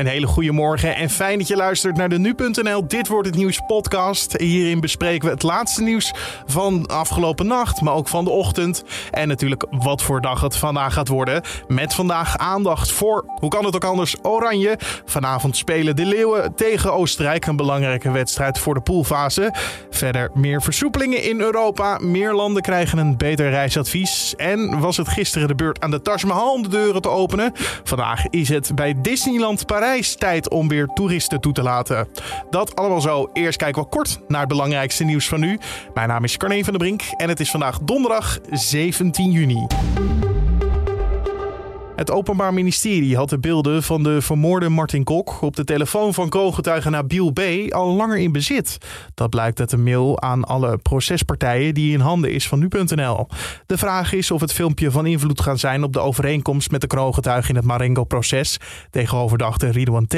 Een hele goede morgen en fijn dat je luistert naar de Nu.nl Dit Wordt Het Nieuws podcast. Hierin bespreken we het laatste nieuws van afgelopen nacht, maar ook van de ochtend. En natuurlijk wat voor dag het vandaag gaat worden. Met vandaag aandacht voor, hoe kan het ook anders, Oranje. Vanavond spelen de Leeuwen tegen Oostenrijk. Een belangrijke wedstrijd voor de poolfase. Verder meer versoepelingen in Europa. Meer landen krijgen een beter reisadvies. En was het gisteren de beurt aan de Taj Mahal om de deuren te openen. Vandaag is het bij Disneyland Parijs tijd om weer toeristen toe te laten. Dat allemaal zo. Eerst kijken we kort naar het belangrijkste nieuws van nu. Mijn naam is Carne van der Brink en het is vandaag donderdag 17 juni. Het Openbaar Ministerie had de beelden van de vermoorde Martin Kok op de telefoon van co-getuige Nabil B. al langer in bezit. Dat blijkt uit een mail aan alle procespartijen die in handen is van nu.nl. De vraag is of het filmpje van invloed gaat zijn op de overeenkomst met de kroongetuige in het Marengo-proces tegen overdachte Ridwan T.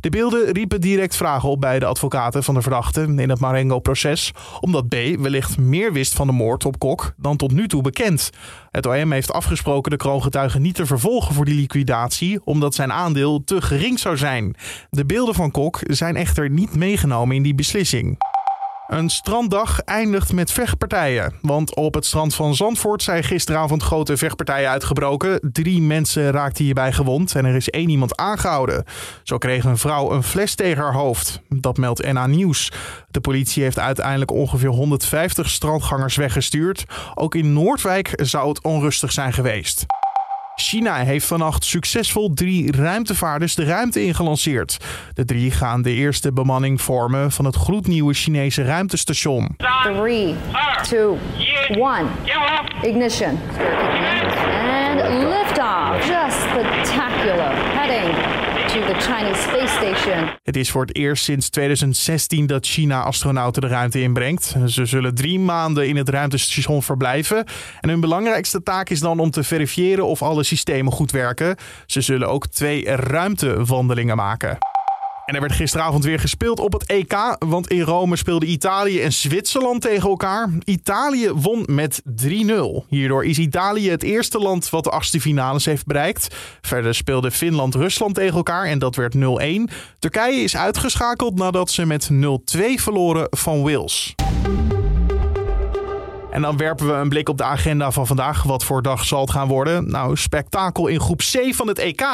De beelden riepen direct vragen op bij de advocaten van de verdachte in het Marengo-proces, omdat B. wellicht meer wist van de moord op Kok dan tot nu toe bekend. Het OM heeft afgesproken de kroongetuige niet te vervolgen voor die liquidatie, omdat zijn aandeel te gering zou zijn. De beelden van Kok zijn echter niet meegenomen in die beslissing. Een stranddag eindigt met vechtpartijen. Want op het strand van Zandvoort zijn gisteravond grote vechtpartijen uitgebroken. Drie mensen raakten hierbij gewond en er is één iemand aangehouden. Zo kreeg een vrouw een fles tegen haar hoofd. Dat meldt NA Nieuws. De politie heeft uiteindelijk ongeveer 150 strandgangers weggestuurd. Ook in Noordwijk zou het onrustig zijn geweest. China heeft vannacht succesvol drie ruimtevaarders de ruimte ingelanceerd. De drie gaan de eerste bemanning vormen van het gloednieuwe Chinese ruimtestation. 3, 2, 1. Ignition. And liftoff. Just spectacular. The Chinese Space Station. Het is voor het eerst sinds 2016 dat China astronauten de ruimte inbrengt. Ze zullen drie maanden in het ruimtestation verblijven. En hun belangrijkste taak is dan om te verifiëren of alle systemen goed werken. Ze zullen ook twee ruimtewandelingen maken. En er werd gisteravond weer gespeeld op het EK, want in Rome speelden Italië en Zwitserland tegen elkaar. Italië won met 3-0. Hierdoor is Italië het eerste land wat de achtste finales heeft bereikt. Verder speelden Finland Rusland tegen elkaar en dat werd 0-1. Turkije is uitgeschakeld nadat ze met 0-2 verloren van Wales. En dan werpen we een blik op de agenda van vandaag. Wat voor dag zal het gaan worden? Nou, spektakel in groep C van het EK.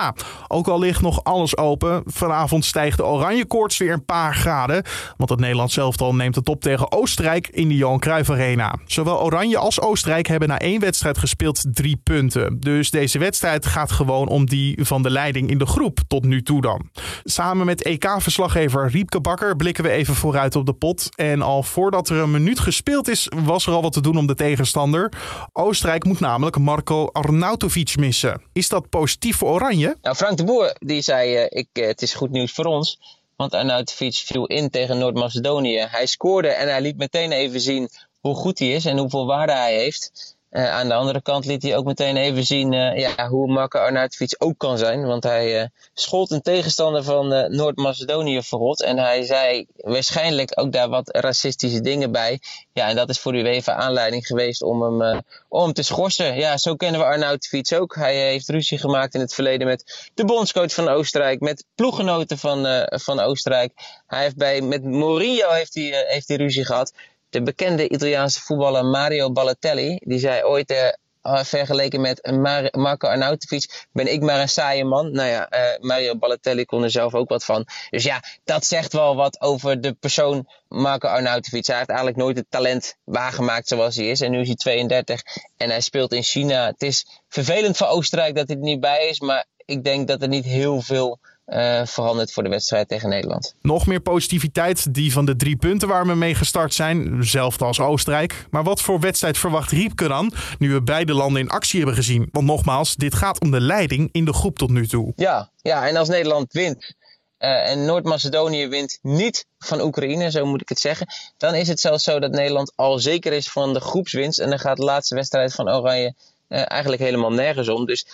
Ook al ligt nog alles open. Vanavond stijgt de oranje koorts weer een paar graden. Want het Nederlands elftal neemt de top tegen Oostenrijk in de Johan Cruijff Arena. Zowel Oranje als Oostenrijk hebben na één wedstrijd gespeeld drie punten. Dus deze wedstrijd gaat gewoon om die van de leiding in de groep tot nu toe dan. Samen met EK-verslaggever Riepke Bakker blikken we even vooruit op de pot. En al voordat er een minuut gespeeld is, was er al wat te doen om de tegenstander. Oostenrijk moet namelijk Marco Arnautovic missen. Is dat positief voor Oranje? Nou, Frank de Boer die zei: uh, ik, uh, het is goed nieuws voor ons. Want Arnautovic viel in tegen Noord-Macedonië. Hij scoorde en hij liet meteen even zien hoe goed hij is en hoeveel waarde hij heeft. Uh, aan de andere kant liet hij ook meteen even zien uh, ja, hoe Marco Arnautovic ook kan zijn. Want hij uh, schold een tegenstander van Noord-Macedonië verrot. En hij zei waarschijnlijk ook daar wat racistische dingen bij. Ja, en dat is voor UEFA aanleiding geweest om hem, om hem te schorsen. Ja, zo kennen we Arnautovic ook. Hij heeft ruzie gemaakt in het verleden met de bondscoach van Oostenrijk. Met ploeggenoten van, van Oostenrijk. Hij heeft bij, met Mourinho heeft hij, heeft hij ruzie gehad. De bekende Italiaanse voetballer Mario Balotelli, die zei ooit uh, vergeleken met Mar Marco Arnautovic, ben ik maar een saaie man. Nou ja, uh, Mario Balotelli kon er zelf ook wat van. Dus ja, dat zegt wel wat over de persoon Marco Arnautovic. Hij heeft eigenlijk nooit het talent waargemaakt zoals hij is. En nu is hij 32 en hij speelt in China. Het is vervelend voor Oostenrijk dat hij er niet bij is, maar ik denk dat er niet heel veel uh, veranderd voor de wedstrijd tegen Nederland. Nog meer positiviteit, die van de drie punten waar we mee gestart zijn, zelfde als Oostenrijk. Maar wat voor wedstrijd verwacht Riepke dan, nu we beide landen in actie hebben gezien? Want nogmaals, dit gaat om de leiding in de groep tot nu toe. Ja, ja en als Nederland wint uh, en Noord-Macedonië wint niet van Oekraïne, zo moet ik het zeggen, dan is het zelfs zo dat Nederland al zeker is van de groepswinst. En dan gaat de laatste wedstrijd van Oranje uh, eigenlijk helemaal nergens om. Dus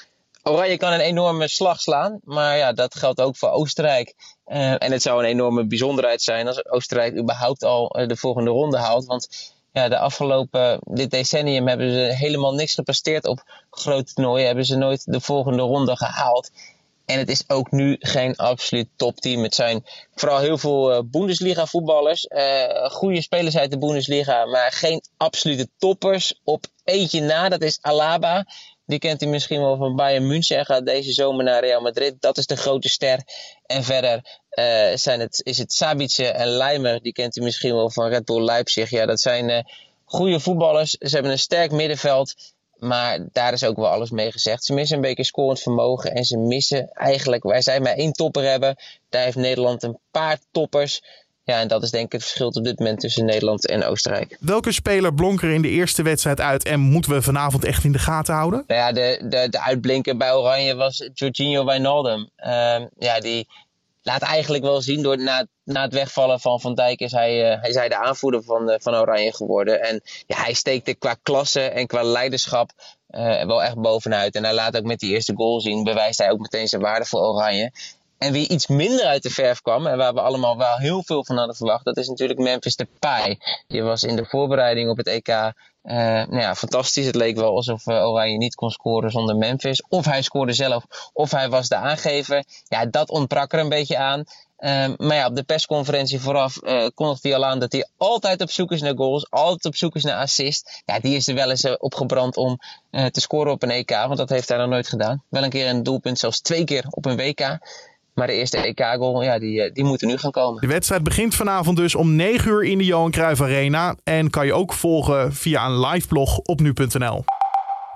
Oranje kan een enorme slag slaan, maar ja, dat geldt ook voor Oostenrijk. Uh, en het zou een enorme bijzonderheid zijn als Oostenrijk überhaupt al uh, de volgende ronde haalt. Want ja, de afgelopen dit decennium hebben ze helemaal niks gepresteerd op grote toernooien. Hebben ze nooit de volgende ronde gehaald. En het is ook nu geen absoluut topteam. Het zijn vooral heel veel uh, Bundesliga voetballers. Goede spelers uit de Bundesliga, maar geen absolute toppers. Op eentje na, dat is Alaba. Die kent u misschien wel van Bayern München. Hij gaat deze zomer naar Real Madrid. Dat is de grote ster. En verder uh, zijn het, is het Sabitzer en Leimer. Die kent u misschien wel van Red Bull Leipzig. Ja, dat zijn goede voetballers. Ze hebben een sterk middenveld. Maar daar is ook wel alles mee gezegd. Ze missen een beetje scorend vermogen. En ze missen eigenlijk, wij zijn maar één topper hebben. Daar heeft Nederland een paar toppers. Ja, en dat is denk ik het verschil op dit moment tussen Nederland en Oostenrijk. Welke speler blonk er in de eerste wedstrijd uit en moeten we vanavond echt in de gaten houden? Nou ja, de, de, de uitblinker bij Oranje was Jorginho Wijnaldum. Uh, ja, die, laat eigenlijk wel zien door na, na het wegvallen van Van Dijk is hij, uh, hij is hij de aanvoerder van, uh, van Oranje geworden. En ja, hij steekt er qua klasse en qua leiderschap uh, wel echt bovenuit. En hij laat ook met die eerste goal zien, bewijst hij ook meteen zijn waarde voor Oranje. En wie iets minder uit de verf kwam, en waar we allemaal wel heel veel van hadden verwacht, dat is natuurlijk Memphis Depay. Die was in de voorbereiding op het EK uh, nou ja, fantastisch. Het leek wel alsof uh, Oranje niet kon scoren zonder Memphis. Of hij scoorde zelf, of hij was de aangever. Ja, dat ontbrak er een beetje aan. Uh, maar ja, op de persconferentie vooraf uh, kondigde hij al aan dat hij altijd op zoek is naar goals, altijd op zoek is naar assist. Ja, die is er wel eens uh, opgebrand om te scoren op een EK, want dat heeft hij nog nooit gedaan. Wel een keer een doelpunt, zelfs twee keer op een WK. Maar de eerste EK-goal, ja, die, eh, die moeten nu gaan komen. De wedstrijd begint vanavond dus om 9 uur in de Johan Cruijff Arena. En kan je ook volgen via een live blog op nu.nl.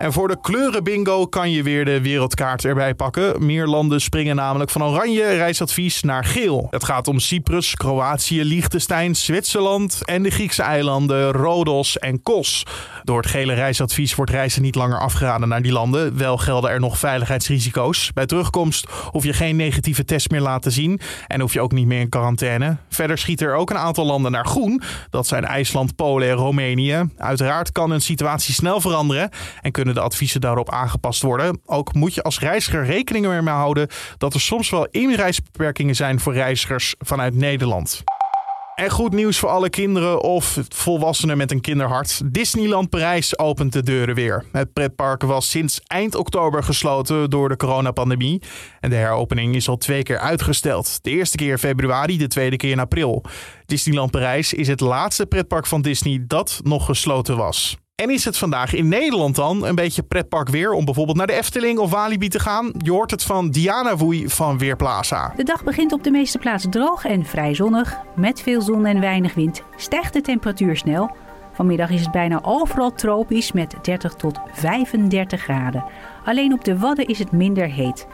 En voor de kleurenbingo kan je weer de wereldkaart erbij pakken. Meer landen springen namelijk van oranje reisadvies naar geel. Het gaat om Cyprus, Kroatië, Liechtenstein, Zwitserland en de Griekse eilanden Rodos en Kos. Door het gele reisadvies wordt reizen niet langer afgeraden naar die landen. Wel gelden er nog veiligheidsrisico's. Bij terugkomst hoef je geen negatieve test meer laten zien en hoef je ook niet meer in quarantaine. Verder schieten er ook een aantal landen naar groen. Dat zijn IJsland, Polen en Roemenië. Uiteraard kan een situatie snel veranderen en kunnen de adviezen daarop aangepast worden. Ook moet je als reiziger rekening mee houden dat er soms wel inreisbeperkingen zijn voor reizigers vanuit Nederland. En goed nieuws voor alle kinderen of volwassenen met een kinderhart. Disneyland Parijs opent de deuren weer. Het pretpark was sinds eind oktober gesloten door de coronapandemie. En de heropening is al twee keer uitgesteld. De eerste keer in februari, de tweede keer in april. Disneyland Parijs is het laatste pretpark van Disney dat nog gesloten was. En is het vandaag in Nederland dan een beetje pretpark weer om bijvoorbeeld naar de Efteling of Walibi te gaan? Je hoort het van Diana Woei van Weerplaza. De dag begint op de meeste plaatsen droog en vrij zonnig. Met veel zon en weinig wind stijgt de temperatuur snel. Vanmiddag is het bijna overal tropisch met 30 tot 35 graden. Alleen op de Wadden is het minder heet.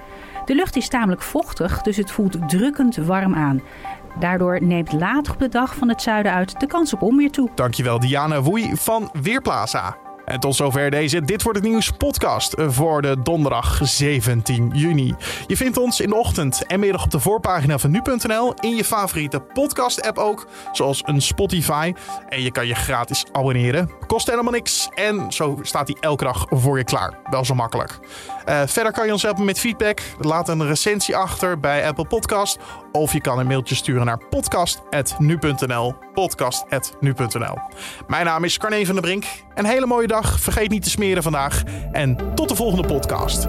De lucht is tamelijk vochtig, dus het voelt drukkend warm aan. Daardoor neemt later op de dag van het zuiden uit de kans op onweer toe. Dankjewel Diana Woei van Weerplaza. En tot zover deze Dit wordt het nieuws podcast voor de donderdag 17 juni. Je vindt ons in de ochtend en middag op de voorpagina van nu.nl. In je favoriete podcast app ook, zoals een Spotify. En je kan je gratis abonneren. Kost helemaal niks. En zo staat hij elke dag voor je klaar. Wel zo makkelijk. Uh, verder kan je ons helpen met feedback. Laat een recensie achter bij Apple Podcast. Of je kan een mailtje sturen naar podcast.nu.nl. Podcast.nu.nl. Mijn naam is Carne van der Brink. Een hele mooie dag. Vergeet niet te smeren vandaag. En tot de volgende podcast.